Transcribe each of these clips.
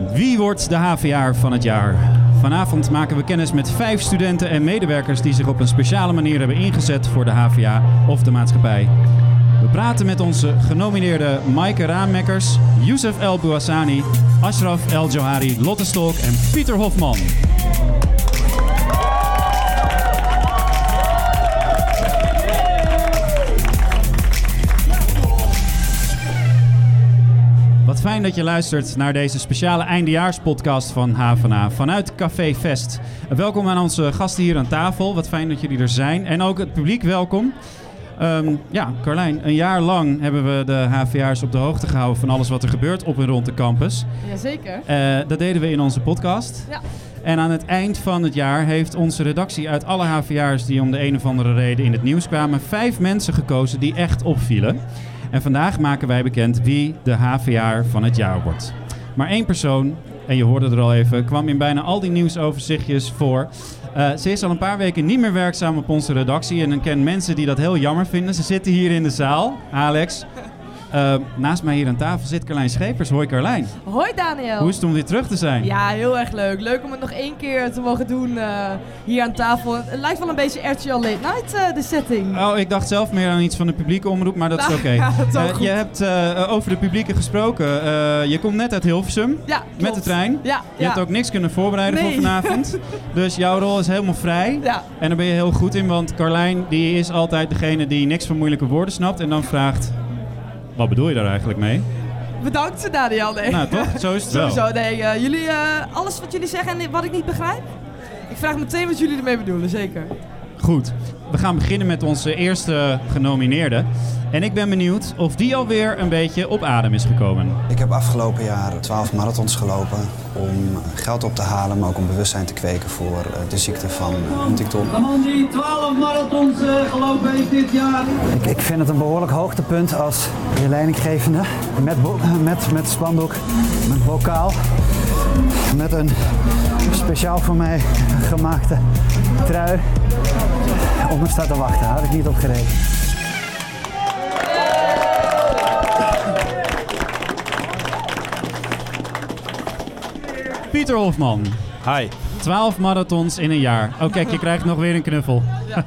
Wie wordt de HVA van het jaar? Vanavond maken we kennis met vijf studenten en medewerkers die zich op een speciale manier hebben ingezet voor de HVA of de maatschappij. We praten met onze genomineerde Maaike Raammekkers, Youssef El Bouassani, Ashraf El Johari, Lotte Stolk en Pieter Hofman. Fijn dat je luistert naar deze speciale eindejaarspodcast van HVA vanuit Café Vest. Welkom aan onze gasten hier aan tafel. Wat fijn dat jullie er zijn. En ook het publiek welkom. Ehm, ja, Carlijn, een jaar lang hebben we de HVA'ers op de hoogte gehouden van alles wat er gebeurt op en rond de campus. Jazeker. Eh dat deden we in onze podcast. Ja. En aan het eind van het jaar heeft onze redactie uit alle HVA'ers die om de een of andere reden in het nieuws kwamen, vijf mensen gekozen die echt opvielen. En vandaag maken wij bekend wie de HVA van het jaar wordt. Maar één persoon, en je hoorde er al even, kwam in bijna al die nieuwsoverzichtjes voor. Eh, ze is al een paar weken niet meer werkzaam op onze redactie en ik ken mensen die dat heel jammer vinden. Ze zitten hier in de zaal. Alex, eh, naast mij hier aan tafel zit Carlijn Schepers. Hoi Carlijn. Hoi Daniel. Hoe is het om weer terug te zijn? Ja, heel erg leuk. Leuk om het nog één keer te mogen doen eh, hier aan tafel. Het lijkt wel een beetje RTL Late Night, eh, de setting. Oh, ik dacht zelf meer aan iets van de publieke omroep, maar dat is Nou, oké. is ook Eh, je hebt over de publieke gesproken. Je komt net uit Hilversum Ja, met de trein. Ja, Je hebt ook niks kunnen voorbereiden Nee. voor vanavond. Dus jouw rol is helemaal vrij. Ja, En daar ben je heel goed in, want Carlijn die is altijd degene die niks van moeilijke woorden snapt en dan vraagt... Wat bedoel je daar eigenlijk mee? bedankt Daniel. Nee. Nou toch? Zo is het wel. Sowieso, nee. eh, jullie, eh, alles wat jullie zeggen en wat ik niet begrijp? Ik vraag meteen wat jullie ermee bedoelen, zeker. Goed. We gaan beginnen met onze eerste genomineerde. En ik ben benieuwd of die alweer een beetje op adem is gekomen. Ik heb afgelopen jaar 12 marathons gelopen om geld op te halen, maar ook om bewustzijn te kweken voor eh, de ziekte van eh, Huntington. De man die 12 marathons eh, gelopen heeft dit jaar. Ik, ik vind het een behoorlijk hoogtepunt als je leidinggevende met, met, met spandoek, met bokaal, met een speciaal voor mij gemaakte trui op me staat te wachten. Had ik niet op gereden. Pieter Hofman. Hi. 12 marathons in een jaar. Oh kijk, je krijgt nog weer een knuffel.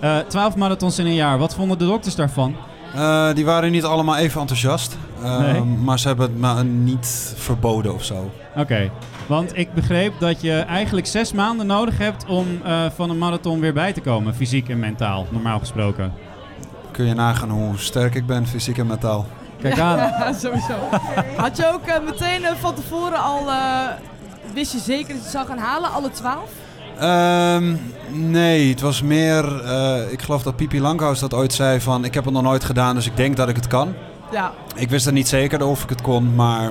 Eh 12 marathons in een jaar. Wat vonden de dokters daarvan? Eh, die waren niet allemaal even enthousiast. Eh, Nee. Maar ze hebben het me niet verboden of zo. Oké, want ik begreep dat je eigenlijk zes maanden nodig hebt om eh, van een marathon weer bij te komen. Fysiek en mentaal, normaal gesproken. Kun je nagaan hoe sterk ik ben, fysiek en mentaal. Kijk aan. Ja, sowieso. Had je ook eh, meteen eh, van tevoren al... eh, wist je zeker dat je het zou gaan halen, alle 12? Ehm, nee, het was meer... eh, ik geloof dat Pipi Langhaus dat ooit zei van... Ik heb het nog nooit gedaan, dus ik denk dat ik het kan. Ja, Ik wist er niet zeker of ik het kon, maar...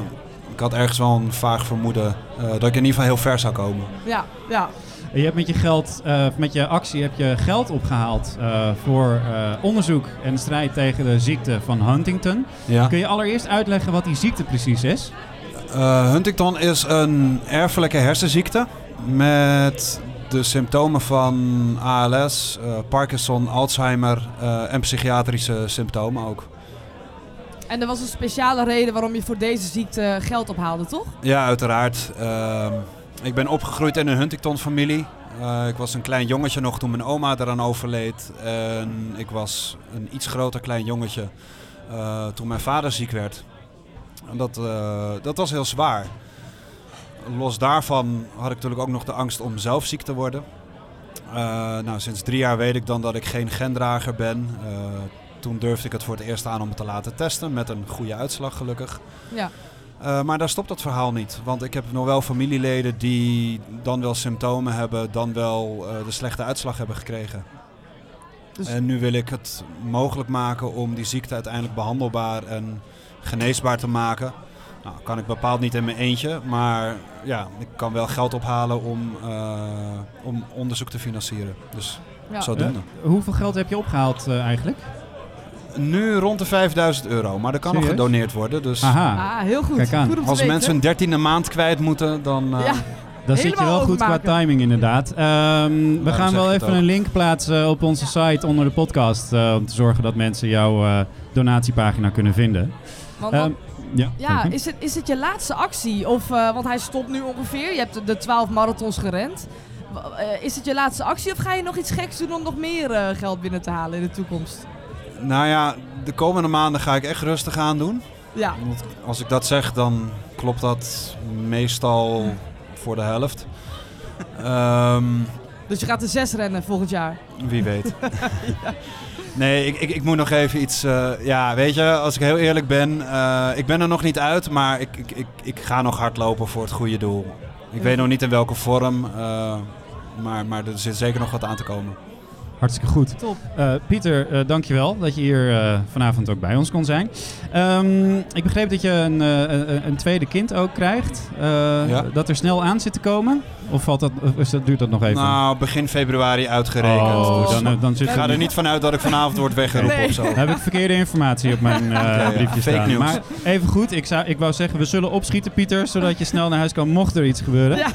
Ik had ergens wel een vaag vermoeden eh, dat ik in ieder geval heel ver zou komen. ja, ja. Je hebt met je geld, eh, met je actie heb je geld opgehaald eh, voor eh, onderzoek en strijd tegen de ziekte van Huntington. Ja. Kun je allereerst uitleggen wat die ziekte precies is? Eh, Huntington is een erfelijke hersenziekte met de symptomen van ALS, eh, Parkinson, Alzheimer eh, en psychiatrische symptomen ook. En er was een speciale reden waarom je voor deze ziekte geld ophaalde, toch? Ja, uiteraard. Ehm, ik ben opgegroeid in een Huntington-familie. Eh, ik was een klein jongetje nog toen mijn oma eraan overleed. En ik was een iets groter klein jongetje eh, toen mijn vader ziek werd. En dat, eh, dat was heel zwaar. Los daarvan had ik natuurlijk ook nog de angst om zelf ziek te worden. Nou, sinds drie jaar weet ik dan dat ik geen gendrager ben. Toen durfde ik het voor het eerst aan om het te laten testen, met een goede uitslag gelukkig. Ja. Eh, maar daar stopt het verhaal niet. Want ik heb nog wel familieleden die dan wel symptomen hebben, dan wel eh, de slechte uitslag hebben gekregen. Dus- En nu wil ik het mogelijk maken om die ziekte uiteindelijk behandelbaar en geneesbaar te maken. Nou, kan ik bepaald niet in mijn eentje, maar ja, ik kan wel geld ophalen om, eh, om onderzoek te financieren. Dus Ja. zodoende. Hoeveel geld heb je opgehaald eh, eigenlijk? Nu rond de 5000 euro, maar er kan nog gedoneerd worden. Dus Aha. Ah, heel goed. Kijk aan. Goed als weten. mensen een dertiende maand kwijt moeten, dan, eh, Ja. Dat zit je wel goed qua timing inderdaad. Ehm, we Daarom gaan wel even een link plaatsen op onze site onder de podcast. eh, om te zorgen dat mensen jouw eh, donatiepagina kunnen vinden. Want, Ehm, want- ja, ja, is het, is het je laatste actie? Of, eh, want hij stopt nu ongeveer. Je hebt de 12 marathons gerend. Eh, is het je laatste actie of ga je nog iets geks doen om nog meer eh, geld binnen te halen in de toekomst? Nou ja, de komende maanden ga ik echt rustig aan doen. Ja, Want als ik dat zeg, dan klopt dat meestal voor de helft. Ehm, dus je gaat de 6 rennen volgend jaar. wie weet. Nee, ik, ik, ik moet nog even iets... eh, ja, weet je, als ik heel eerlijk ben... eh, ik ben er nog niet uit, maar ik, ik, ik, ik ga nog hardlopen voor het goede doel. Ik weet nog niet in welke vorm, eh, maar, maar er zit zeker nog wat aan te komen. Hartstikke goed. Top. Eh, Pieter, eh, dankjewel dat je hier eh, vanavond ook bij ons kon zijn. Ehm, ik begreep dat je een, eh, een, tweede kind ook krijgt. Eh, Ja. Dat er snel aan zit te komen? Of, valt dat, of is dat, duurt dat nog even? Nou, begin februari uitgerekend. oh, dus dan, dan zit ik ga er niet vanuit dat ik vanavond word weggeroepen Nee. of zo. Dan heb ik verkeerde informatie op mijn eh, ja. briefje Fake staan. news. Maar even goed, ik, zou, ik wou zeggen, we zullen opschieten, Pieter, zodat je snel naar huis kan mocht er iets gebeuren. Ja.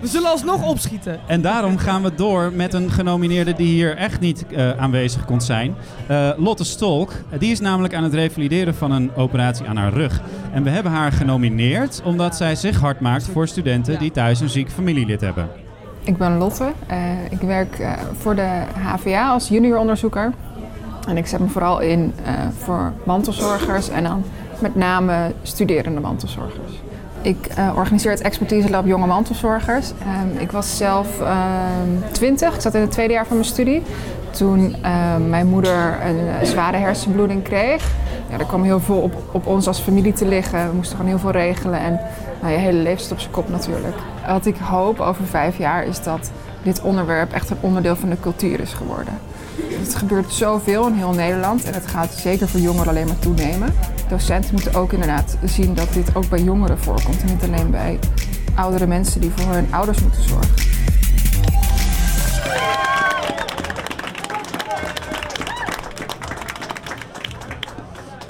We zullen alsnog opschieten. En daarom gaan we door met een genomineerde die hier echt niet eh, aanwezig kon zijn. Eh, Lotte Stolk. Die is namelijk aan het revalideren van een operatie aan haar rug. En we hebben haar genomineerd omdat zij zich hard maakt voor studenten die thuis een ziek familielid hebben. Ik ben Lotte. Eh, ik werk voor de HVA als junioronderzoeker. En ik zet me vooral in voor mantelzorgers en dan met name studerende mantelzorgers. Ik eh, organiseer het Expertise Lab Jonge Mantelzorgers. Ehm, ik was zelf ehm 20, ik zat in het tweede jaar van mijn studie. Toen ehm, mijn moeder een eh, zware hersenbloeding kreeg. Ja, er kwam heel veel op, op ons als familie te liggen. We moesten gewoon heel veel regelen en nou, je hele leven op zijn kop natuurlijk. Wat ik hoop over vijf jaar is dat dit onderwerp echt een onderdeel van de cultuur is geworden. Het gebeurt zoveel in heel Nederland en het gaat zeker voor jongeren alleen maar toenemen. Docenten moeten ook inderdaad zien dat dit ook bij jongeren voorkomt en niet alleen bij oudere mensen die voor hun ouders moeten zorgen.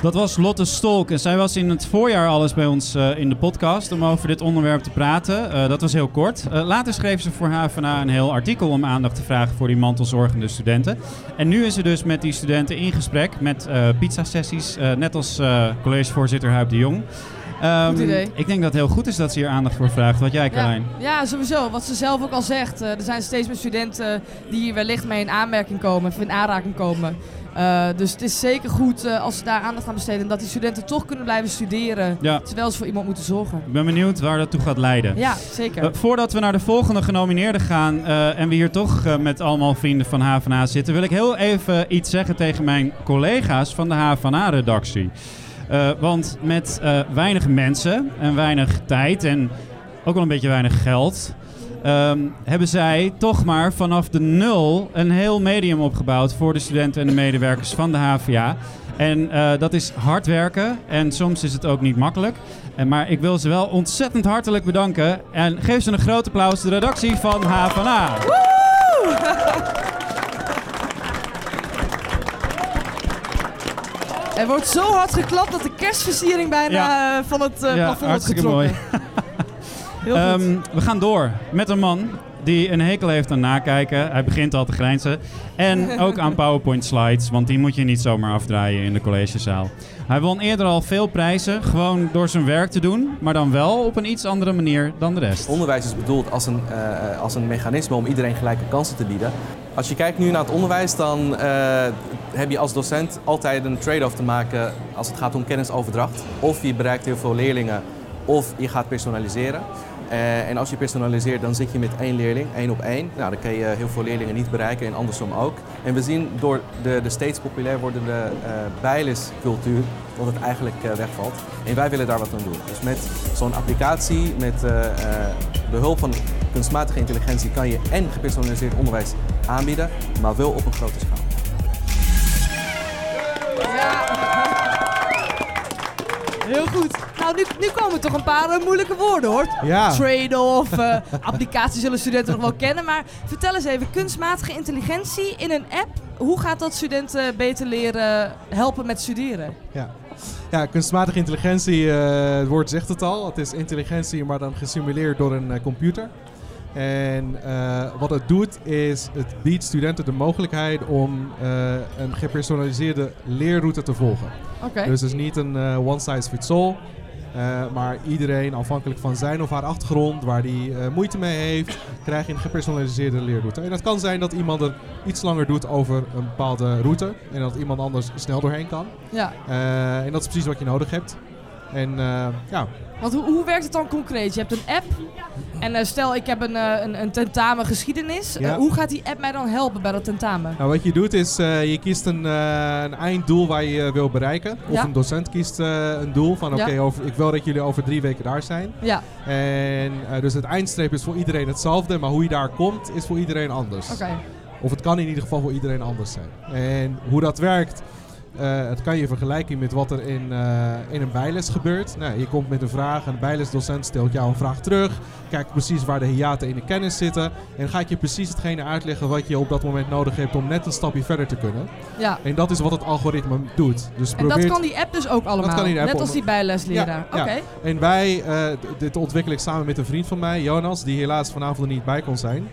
Dat was Lotte Stolk. En zij was in het voorjaar alles bij ons eh, in de podcast om over dit onderwerp te praten. Eh, dat was heel kort. Eh, later schreef ze voor HVA een heel artikel om aandacht te vragen voor die mantelzorgende studenten. En nu is ze dus met die studenten in gesprek met pizza-sessies, net als collegevoorzitter Huip de Jong. Goed idee. Ik denk dat het heel goed is dat ze hier aandacht voor vraagt. Wat jij, Carlijn? ja, sowieso. Wat ze zelf ook al zegt. er zijn steeds meer studenten die hier wellicht mee in aanmerking komen, of in aanraking komen. Eh, dus het is zeker goed eh, als ze daar aandacht aan besteden. En dat die studenten toch kunnen blijven studeren. Ja, Terwijl ze voor iemand moeten zorgen. ik ben benieuwd waar dat toe gaat leiden. Ja, zeker. Eh, voordat we naar de volgende genomineerden gaan en we hier toch met allemaal vrienden van HVA zitten, wil ik heel even iets zeggen tegen mijn collega's van de HVA-redactie. Eh, want met weinig mensen en weinig tijd en ook wel een beetje weinig geld, ehm, hebben zij toch maar vanaf de nul een heel medium opgebouwd voor de studenten en de medewerkers van de HVA. En eh, dat is hard werken en soms is het ook niet makkelijk. En, maar ik wil ze wel ontzettend hartelijk bedanken. En geef ze een groot applaus, de redactie van HVA. Er wordt zo hard geklapt dat de kerstversiering bijna eh, van het eh, Ja, plafond wordt getrokken. Heel goed. Ehm, we gaan door met een man die een hekel heeft aan nakijken. Hij begint al te grijnzen. En ook aan PowerPoint slides, want die moet je niet zomaar afdraaien in de collegezaal. Hij won eerder al veel prijzen, gewoon door zijn werk te doen, maar dan wel op een iets andere manier dan de rest. Onderwijs is bedoeld als een, eh, als een mechanisme om iedereen gelijke kansen te bieden. Als je kijkt nu naar het onderwijs, dan eh, heb je als docent altijd een trade-off te maken als het gaat om kennisoverdracht. Of je bereikt heel veel leerlingen, of je gaat personaliseren. Eh, en als je personaliseert, dan zit je met één leerling, één op één. Nou, dan kan je heel veel leerlingen niet bereiken en andersom ook. En we zien door de, de steeds populair wordende uh, bijlescultuur dat het eigenlijk uh, wegvalt. En wij willen daar wat aan doen. Dus met zo'n applicatie, met behulp van kunstmatige intelligentie, kan je en gepersonaliseerd onderwijs aanbieden, maar wel op een grote schaal. Heel goed. Nou, nu, nu komen toch een paar eh, moeilijke woorden hoor. Ja. Trade-off, eh, applicatie zullen studenten nog wel kennen. Maar vertel eens even, kunstmatige intelligentie in een app. Hoe gaat dat studenten beter leren helpen met studeren? Ja. ja, kunstmatige intelligentie, eh, het woord zegt het al. Het is intelligentie, maar dan gesimuleerd door een computer. En eh, wat het doet, is het biedt studenten de mogelijkheid om eh, een gepersonaliseerde leerroute te volgen. Dus het is niet een eh, one size fits all. maar iedereen, afhankelijk van zijn of haar achtergrond, waar die moeite mee heeft, krijgt een gepersonaliseerde leerroute. En het kan zijn dat iemand er iets langer doet over een bepaalde route en dat iemand anders snel doorheen kan. Ja. En dat is precies wat je nodig hebt. En eh, ja, Want hoe, hoe werkt het dan concreet? Je hebt een app. En eh, stel, ik heb een, eh, een, een tentamen geschiedenis. Ja. Hoe gaat die app mij dan helpen bij dat tentamen? nou, wat je doet is, je kiest een, een einddoel waar je wil bereiken. Of Ja. een docent kiest een doel van, oké, Ja. ik wil dat jullie over drie weken daar zijn. Ja, En dus het eindstreep is voor iedereen hetzelfde, maar hoe je daar komt is voor iedereen anders. oké. Of het kan in ieder geval voor iedereen anders zijn. En hoe dat werkt, eh het kan je vergelijken met wat er in, eh, in een bijles gebeurt. Nou, je komt met een vraag, een bijlesdocent stelt jou een vraag terug. Kijkt precies waar de hiaten in de kennis zitten. En gaat je precies hetgene uitleggen wat je op dat moment nodig hebt om net een stapje verder te kunnen. Ja. En dat is wat het algoritme doet. Dus En probeert... dat kan die app dus ook allemaal? kan die app Net als die bijlesleraar? Ja, Oké. ja. En wij, d- dit ontwikkel ik samen met een vriend van mij, Jonas, die helaas vanavond er niet bij kon zijn.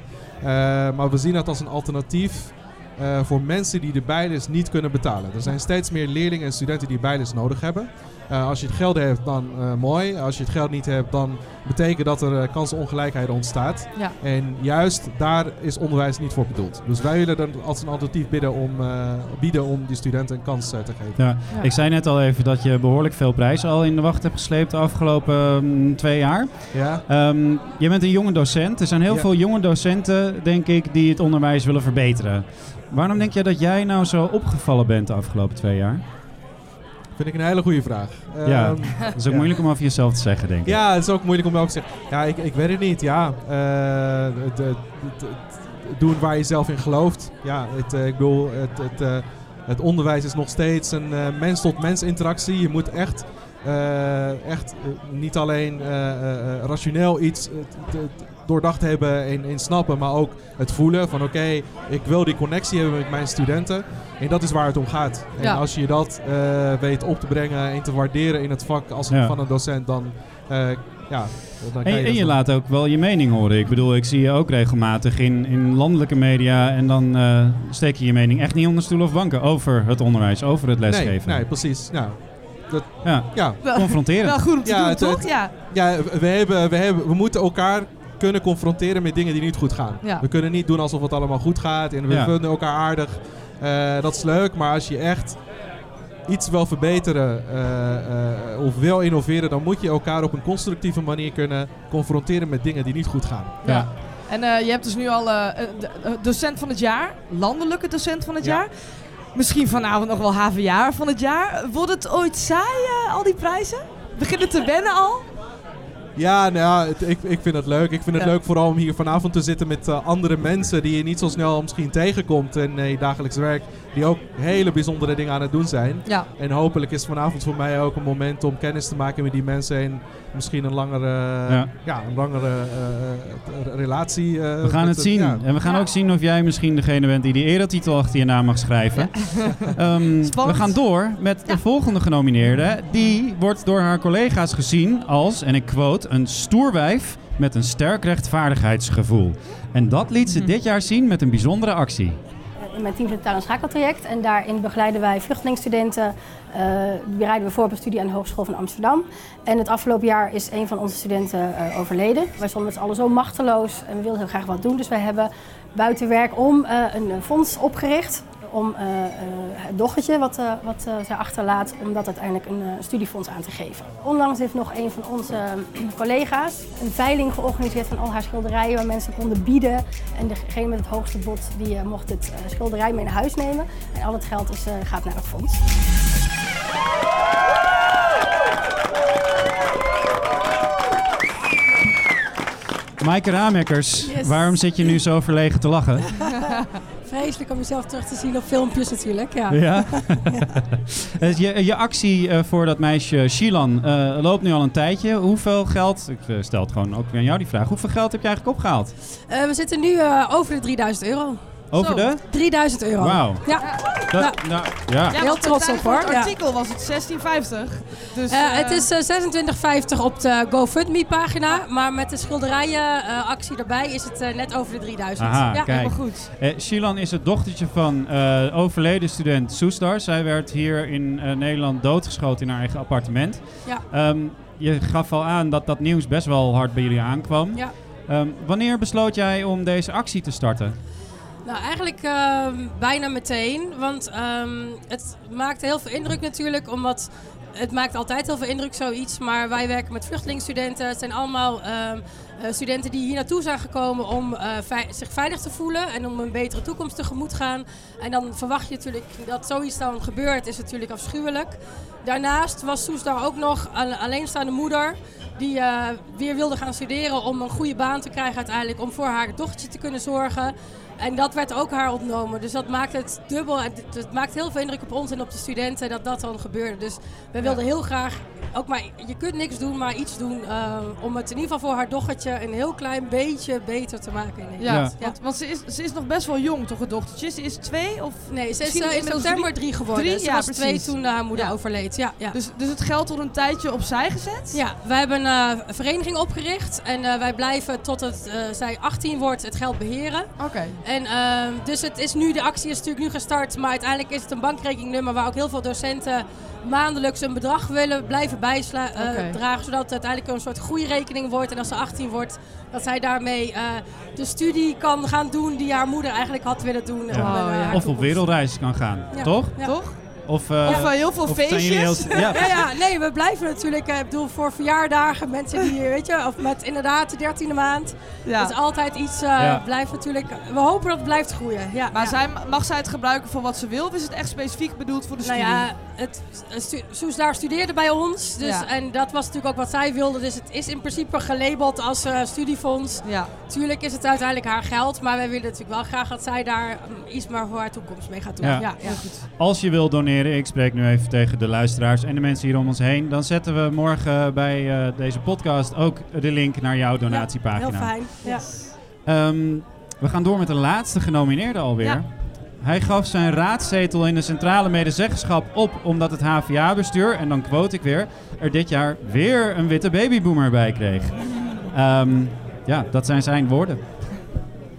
Maar we zien dat als een alternatief voor mensen die de bijles niet kunnen betalen. Er zijn steeds meer leerlingen en studenten die bijles nodig hebben. Eh, als je het geld hebt, dan eh, mooi. Als je het geld niet hebt, dan betekent dat er eh, kansenongelijkheid ontstaat. Ja. En juist daar is onderwijs niet voor bedoeld. Dus wij willen dan als een alternatief bieden om, eh, bieden om die studenten een kans te geven. Ja. Ja. Ik zei net al even dat je behoorlijk veel prijzen al in de wacht hebt gesleept de afgelopen mm, twee jaar. Ja? Ehm, je bent een jonge docent. Er zijn heel Ja. veel jonge docenten, denk ik, die het onderwijs willen verbeteren. Waarom denk jij dat jij nou zo opgevallen bent de afgelopen twee jaar? Vind ik een hele goede vraag. Ja, Ehm, Dat is ook ja. moeilijk om over jezelf te zeggen, denk ik. Ja, het is ook moeilijk om ook te zeggen. Ja, ik, ik weet het niet. Ja, eh, het, het, het- het doen waar je zelf in gelooft. Ja, het, eh, ik bedoel, het, het, eh, het onderwijs is nog steeds een eh, mens-tot-mens interactie. Je moet echt, eh, echt eh, niet alleen eh, eh, eh, rationeel iets eh, doordacht hebben en, en snappen, maar ook het voelen van oké, ik wil die connectie hebben met mijn studenten. En dat is waar het om gaat. En Ja. als je dat eh, weet op te brengen en te waarderen in het vak als Ja. van een docent, dan, eh, ja, dan En, je en je laat ook wel je mening horen. Ik bedoel, ik zie je ook regelmatig in, in landelijke media en dan eh, steek je je mening echt niet onder stoel of banken over het onderwijs, over het lesgeven. Nee, nee, precies. Nou, Ja, ja, Wel, confronterend. wel goed om te Ja, doen, het- toch? het- ja. ja we, hebben, we, hebben, we moeten elkaar kunnen confronteren met dingen die niet goed gaan. Ja. We kunnen niet doen alsof het allemaal goed gaat en we Ja. vinden elkaar aardig. Eh, dat is leuk, maar als je echt iets wil verbeteren eh, eh, of wil innoveren, dan moet je elkaar op een constructieve manier kunnen confronteren met dingen die niet goed gaan. Ja. Ja. En eh, je hebt dus nu al docent van het jaar, landelijke docent van het Ja. jaar. Misschien vanavond nog wel HVA van het jaar. Wordt het ooit saai, eh, al die prijzen? Begint het te wennen al? Ja, nou ja, het- ik, ik vind het leuk. Ik vind het Ja. leuk vooral om hier vanavond te zitten met eh, andere mensen die je niet zo snel misschien tegenkomt in eh, je dagelijks werk. Die ook hele bijzondere dingen aan het doen zijn. Ja. En hopelijk is vanavond voor mij ook een moment om kennis te maken met die mensen en misschien een langere, ja. Ja. een langere eh, relatie. eh, We gaan het zien. ja. En we gaan Ja. ook zien of jij misschien degene bent die die eretitel achter je naam mag schrijven. Ehm, we gaan door met de volgende genomineerde. Die wordt door haar collega's gezien als, en ik quote, een stoerwijf met een sterk rechtvaardigheidsgevoel. En dat liet ze dit jaar zien met een bijzondere actie. In mijn team zit taal- en schakeltraject en daarin begeleiden wij vluchtelingsstudenten. eh, die bereiden we voor op een studie aan de Hogeschool van Amsterdam. En het afgelopen jaar is een van onze studenten eh, overleden. Wij stonden met z'n allen zo machteloos en we wilden heel graag wat doen. Dus wij hebben buiten werk om eh, een fonds opgericht om eh, eh, het dochtertje wat, eh, wat zij achterlaat, om dat uiteindelijk een eh, studiefonds aan te geven. Onlangs heeft nog een van onze eh, collega's een veiling georganiseerd van al haar schilderijen waar mensen konden bieden. En degene met het hoogste bod die mocht het eh, schilderij mee naar huis nemen. En al het geld is, eh, gaat naar het fonds. Maaike Ramekkers, Yes. waarom zit je nu zo verlegen te lachen? Vreselijk om jezelf terug te zien op filmpjes natuurlijk. Ja. Ja? Dus je, je actie eh, voor dat meisje Shilan eh, loopt nu al een tijdje. Hoeveel geld, ik eh, stel het gewoon ook aan jou die vraag, hoeveel geld heb je eigenlijk opgehaald? Eh, we zitten nu over de 3000 euro. Over Zo, de? 3000 euro. Wauw. Ja. Dat, Ja. nou, ja. Heel trots op, hoor. Het Ja. artikel was het 1650. Dus, Eh, eh, het is eh, 26,50 op de GoFundMe-pagina. Maar met de schilderijen-actie erbij is het eh, net over de 3000. Aha, ja, kijk. Eh, Shilan is het dochtertje van eh, overleden student Soestar. Zij werd hier in eh, Nederland doodgeschoten in haar eigen appartement. Ja. Ehm, je gaf al aan dat dat nieuws best wel hard bij jullie aankwam. Ja. Ehm, wanneer besloot jij om deze actie te starten? Nou, eigenlijk ehm, bijna meteen. Want ehm, het maakt heel veel indruk natuurlijk, omdat het maakt altijd heel veel indruk zoiets. Maar wij werken met vluchtelingsstudenten. Het zijn allemaal ehm, eh, studenten die hier naartoe zijn gekomen om eh, zich veilig te voelen en om een betere toekomst tegemoet gaan. En dan verwacht je natuurlijk dat zoiets dan gebeurt, is natuurlijk afschuwelijk. Daarnaast was Soes daar ook nog een alleenstaande moeder die eh, weer wilde gaan studeren om een goede baan te krijgen uiteindelijk, om voor haar dochtertje te kunnen zorgen. En dat werd ook haar ontnomen. Dus dat maakt het dubbel. En het, maakt heel veel indruk op ons en op de studenten dat dat dan gebeurde. Dus we wilden heel graag, ook maar, je kunt niks doen, maar iets doen eh, om het in ieder geval voor haar dochtertje een heel klein beetje beter te maken. In Ja. Want, want ze, is, ze is nog best wel jong, toch, het dochtertje? Ze is twee? Of Nee, ze is eh, in september drie geworden. Drie? Ze Ja, was precies. twee toen haar moeder Ja. overleed. Ja, ja. Dus, dus het geld al een tijdje opzij gezet? Ja, wij hebben eh, een vereniging opgericht en eh, wij blijven tot het, eh, zij 18 wordt het geld beheren. Oké. En ehm, dus het is nu, de actie is natuurlijk nu gestart, maar uiteindelijk is het een bankrekeningnummer waar ook heel veel docenten maandelijks een bedrag willen blijven bijdragen, Oké. zodat het uiteindelijk een soort groeirekening wordt. En als ze 18 wordt, dat zij daarmee eh, de studie kan gaan doen die haar moeder eigenlijk had willen doen. Ja. eh, haar Of op wereldreis kan gaan, Ja. toch? Ja. Toch? Of, eh, Of, eh, heel veel of zijn jullie feestjes. heel- ja, Ja, ja, nee, we blijven natuurlijk, eh, ik bedoel, voor verjaardagen, mensen die, weet je, of met inderdaad de dertiende maand. Ja. Dat is altijd iets, eh Ja. blijft natuurlijk, we hopen dat het blijft groeien. Ja, Maar ja. zij, mag zij het gebruiken voor wat ze wil? Of is het echt specifiek bedoeld voor de Nou studie? ja, het, stu- Soes daar studeerde bij ons. Dus, Ja. En dat was natuurlijk ook wat zij wilde. Dus het is in principe gelabeld als eh, studiefonds. Ja. Tuurlijk is het uiteindelijk haar geld. Maar wij willen natuurlijk wel graag dat zij daar mm, iets maar voor haar toekomst mee gaat doen. Ja. Ja, ja. Als je wilt doneren, ik spreek nu even tegen de luisteraars en de mensen hier om ons heen, dan zetten we morgen bij eh, deze podcast ook de link naar jouw donatiepagina. Heel fijn. Ja. Ehm, we gaan door met de laatste genomineerde alweer. Hij gaf zijn raadszetel in de centrale medezeggenschap op omdat het HVA-bestuur, en dan quote ik weer, er dit jaar weer een witte babyboomer bij kreeg. Ehm, ja, dat zijn zijn woorden.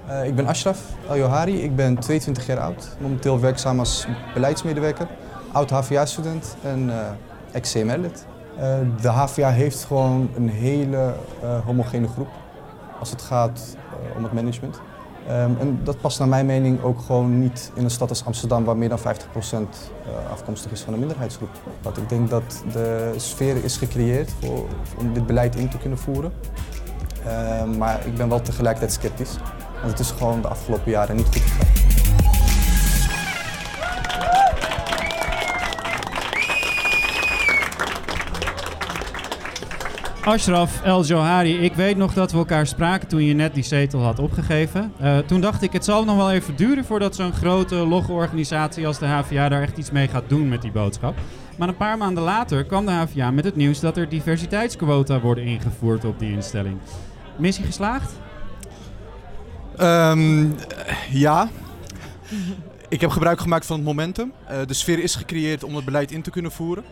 Eh, ik ben Ashraf El-Johari, ik ben 22 jaar oud, momenteel werkzaam als beleidsmedewerker, oud HVA-student en eh ex-CMR-lid. Eh, de HVA heeft gewoon een hele homogene groep als het gaat om het management. Ehm, en dat past naar mijn mening ook gewoon niet in een stad als Amsterdam waar meer dan 50% eh, afkomstig is van een minderheidsgroep. Want ik denk dat de sfeer is gecreëerd voor, om dit beleid in te kunnen voeren. Ehm, maar ik ben wel tegelijkertijd sceptisch. Want het is gewoon de afgelopen jaren niet goed. Ashraf El Johari, ik weet nog dat we elkaar spraken toen je net die zetel had opgegeven. Eh, toen dacht ik, het zal nog wel even duren voordat zo'n grote logge organisatie als de HVA daar echt iets mee gaat doen met die boodschap. Maar een paar maanden later kwam de HVA met het nieuws dat er diversiteitsquota worden ingevoerd op die instelling. Missie geslaagd? Ehm, ja. Ik heb gebruik gemaakt van het momentum. Eh, de sfeer is gecreëerd om het beleid in te kunnen voeren.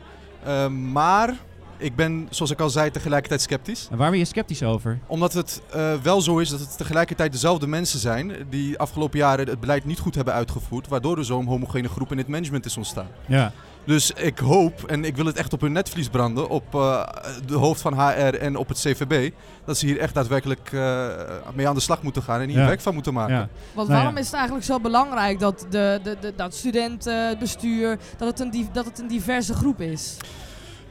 Ehm, maar ik ben, zoals ik al zei, tegelijkertijd sceptisch. En waar ben je sceptisch over? Omdat het eh, wel zo is dat het tegelijkertijd dezelfde mensen zijn die afgelopen jaren het beleid niet goed hebben uitgevoerd, waardoor er zo'n homogene groep in het management is ontstaan. Ja. Dus ik hoop, en ik wil het echt op hun netvlies branden, op eh, de hoofd van HR en op het CVB, dat ze hier echt daadwerkelijk eh, mee aan de slag moeten gaan en hier Ja. werk van moeten maken. Ja. Want Nou ja. waarom is het eigenlijk zo belangrijk dat de, de, de, dat studentenbestuur, dat het, een, dat het een diverse groep is?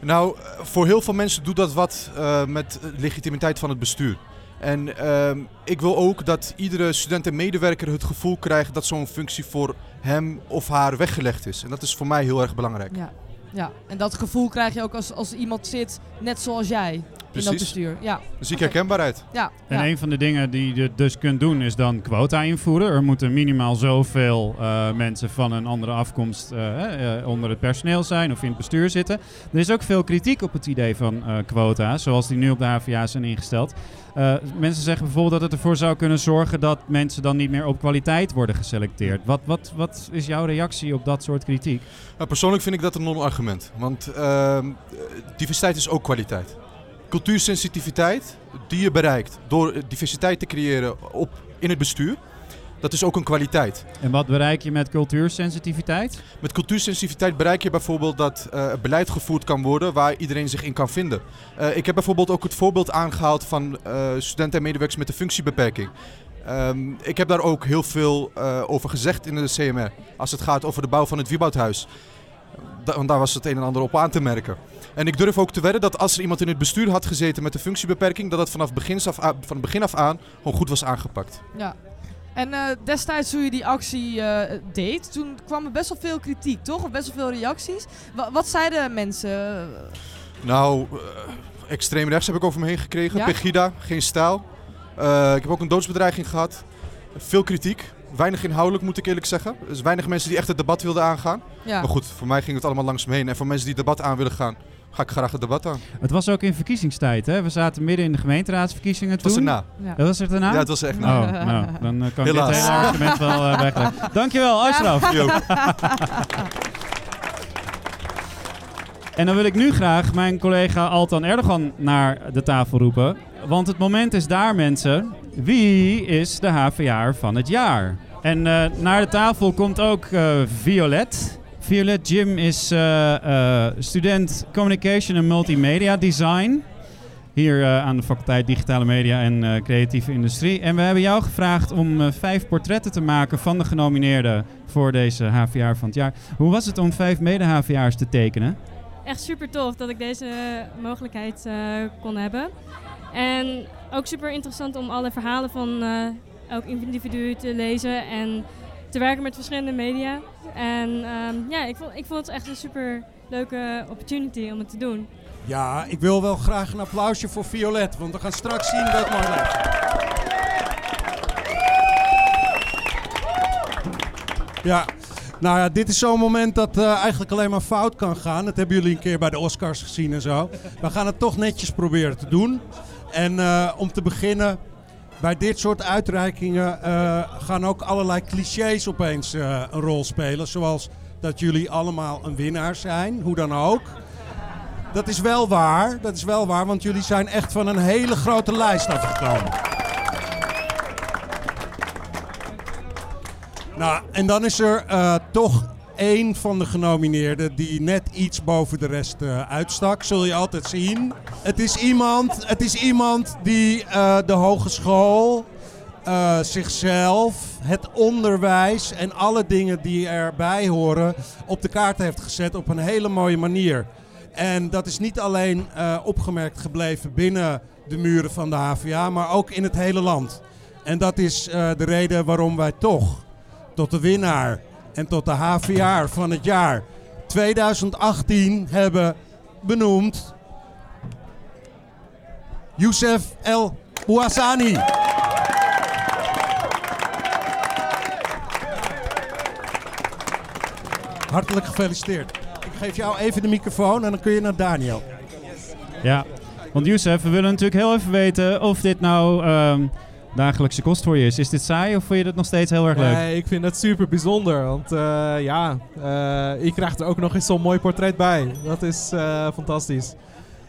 Nou, voor heel veel mensen doet dat wat eh, met legitimiteit van het bestuur. En ehm, ik wil ook dat iedere student en medewerker het gevoel krijgt dat zo'n functie voor hem of haar weggelegd is. En dat is voor mij heel erg belangrijk. Ja. ja, en dat gevoel krijg je ook als, als iemand zit net zoals jij. Precies. bestuur. Ja. Muziek herkenbaarheid. Ja. En ja. een van de dingen die je dus kunt doen is dan quota invoeren. Er moeten minimaal zoveel eh, mensen van een andere afkomst eh, eh, onder het personeel zijn of in het bestuur zitten. Er is ook veel kritiek op het idee van eh, quota, zoals die nu op de HVA zijn ingesteld. Eh, mensen zeggen bijvoorbeeld dat het ervoor zou kunnen zorgen dat mensen dan niet meer op kwaliteit worden geselecteerd. Wat, wat, wat is jouw reactie op dat soort kritiek? Nou, persoonlijk vind ik dat een non-argument. Want ehm, diversiteit is ook kwaliteit. Cultuursensitiviteit die je bereikt door diversiteit te creëren op, in het bestuur, dat is ook een kwaliteit. En wat bereik je met cultuursensitiviteit? Met cultuursensitiviteit bereik je bijvoorbeeld dat eh, beleid gevoerd kan worden waar iedereen zich in kan vinden. Eh, ik heb bijvoorbeeld ook het voorbeeld aangehaald van eh, studenten en medewerkers met een functiebeperking. Ehm, ik heb daar ook heel veel over gezegd in de CMR. Als het gaat over de bouw van het Wieboudhuis. Da- want daar was het een en ander op aan te merken. En ik durf ook te wedden dat als er iemand in het bestuur had gezeten met een functiebeperking, dat dat vanaf begins af aan, van het begin af aan gewoon goed was aangepakt. Ja. En eh, destijds toen je die actie eh, deed, toen kwam er best wel veel kritiek, toch? Of best wel veel reacties. Wa- wat zeiden mensen? Nou, eh, extreem rechts heb ik over me heen gekregen. Ja? Pegida, geen stijl. Ik heb ook een doodsbedreiging gehad. Veel kritiek. Weinig inhoudelijk, moet ik eerlijk zeggen. Dus weinig mensen die echt het debat wilden aangaan. Ja. Maar goed, voor mij ging het allemaal langs me heen. En voor mensen die het debat aan willen gaan, ga ik graag het debat aan. Het was ook in verkiezingstijd, hè? We zaten midden in de gemeenteraadsverkiezingen toen. was erna. Ja. Dat was het erna? Ja, het was er echt na. Oh, nou, dan eh, kan ik Helaas. dit hele argument wel wegleggen. Dankjewel, Ashraf. Jo. En dan wil ik nu graag mijn collega Altan Erdogan naar de tafel roepen. Want het moment is daar, mensen. Wie is de HVA van het jaar? En eh, naar de tafel komt ook eh, Violet. Violet Jim is eh, eh, student Communication en Multimedia Design. Hier eh, aan de faculteit Digitale Media en Creatieve Industrie. En we hebben jou gevraagd om vijf portretten te maken van de genomineerden voor deze HVA van het jaar. Hoe was het om vijf mede-HVA'ers te tekenen? echt super tof dat ik deze mogelijkheid kon hebben. En ook super interessant om alle verhalen van elk individu te lezen en te werken met verschillende media. En ehm, ja, ik vond, ik vond het echt een super leuke opportunity om het te doen. Ja, ik wil wel graag een applausje voor Violet, want we gaan straks zien dat lijkt. Ja, nou ja, dit is zo'n moment dat eh, eigenlijk alleen maar fout kan gaan. Dat hebben jullie een keer bij de Oscars gezien en zo. We gaan het toch netjes proberen te doen. En eh, om te beginnen, bij dit soort uitreikingen eh, gaan ook allerlei clichés opeens eh, een rol spelen. Zoals dat jullie allemaal een winnaar zijn, hoe dan ook. Dat is wel waar, dat is wel waar, want jullie zijn echt van een hele grote lijst afgekomen. Nou, en dan is er eh, toch één van de genomineerden die net iets boven de rest eh, uitstak. Zul je altijd zien. Het is iemand, het is iemand die eh, de hogeschool, eh, zichzelf, het onderwijs en alle dingen die erbij horen op de kaart heeft gezet op een hele mooie manier. En dat is niet alleen opgemerkt gebleven binnen de muren van de HVA, maar ook in het hele land. En dat is de reden waarom wij toch tot de winnaar en tot de HVA van het jaar 2018 hebben benoemd Youssef El Bouassani. Hartelijk gefeliciteerd. Ik geef jou even de microfoon en dan kun je naar Daniel. Ja, want Youssef, we willen natuurlijk heel even weten of dit nou ehm, dagelijkse kost voor je is. Is dit saai of vind je dat nog steeds heel erg leuk? Nee, ik vind het super bijzonder. Want eh, ja, eh, je krijgt er ook nog eens zo'n mooi portret bij. Dat is eh, fantastisch.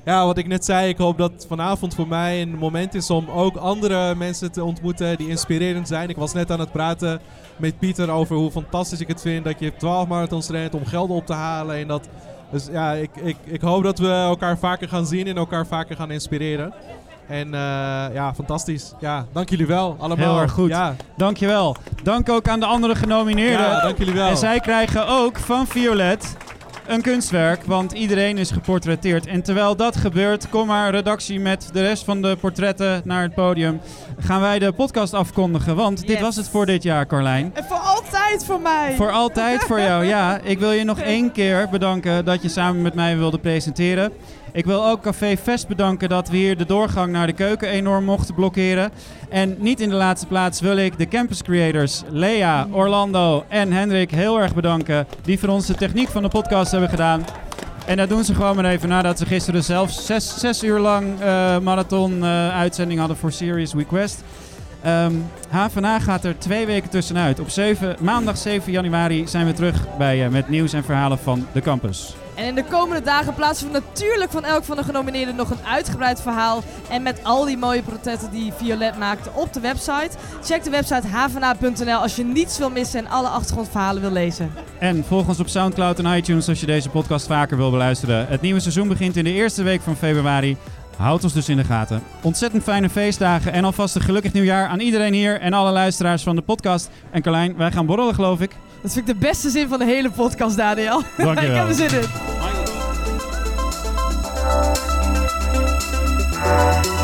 Ja, wat ik net zei, ik hoop dat vanavond voor mij een moment is om ook andere mensen te ontmoeten die inspirerend zijn. Ik was net aan het praten met Pieter over hoe fantastisch ik het vind dat je 12 marathons rent om geld op te halen. En dat, dus ja, ik, ik, ik hoop dat we elkaar vaker gaan zien en elkaar vaker gaan inspireren. En eh, ja, fantastisch. Ja, dank jullie wel allemaal. Heel erg goed. Ja. Dankjewel. Dank ook aan de andere genomineerden. Ja, dank jullie wel. En zij krijgen ook van Violet een kunstwerk, want iedereen is geportretteerd. En terwijl dat gebeurt, kom maar redactie met de rest van de portretten naar het podium. Gaan wij de podcast afkondigen, want dit was het voor dit jaar, Carlijn. En voor altijd voor mij. Voor altijd voor jou, ja. Ik wil je nog één keer bedanken dat je samen met mij wilde presenteren. Ik wil ook Café Vest bedanken dat we hier de doorgang naar de keuken enorm mochten blokkeren. En niet in de laatste plaats wil ik de campus creators Lea, Orlando en Hendrik heel erg bedanken. Die voor ons de techniek van de podcast hebben gedaan. En dat doen ze gewoon maar even nadat ze gisteren zelf zes, uur lang eh, marathon eh, uitzending hadden voor Serious Request. Ehm HVA gaat er twee weken tussenuit. Op 7, maandag 7 januari zijn we terug bij met nieuws en verhalen van de campus. En in de komende dagen plaatsen we natuurlijk van elk van de genomineerden nog een uitgebreid verhaal. En met al die mooie portretten die Violet maakte op de website. Check de website havana.nl als je niets wil missen en alle achtergrondverhalen wil lezen. En volg ons op Soundcloud en iTunes als je deze podcast vaker wil beluisteren. Het nieuwe seizoen begint in de eerste week van februari. Houd ons dus in de gaten. Ontzettend fijne feestdagen en alvast een gelukkig nieuwjaar aan iedereen hier en alle luisteraars van de podcast. En Carlijn, wij gaan borrelen geloof ik. Dat vind ik de beste zin van de hele podcast, Daniel. Dank je wel. ik heb er zin in.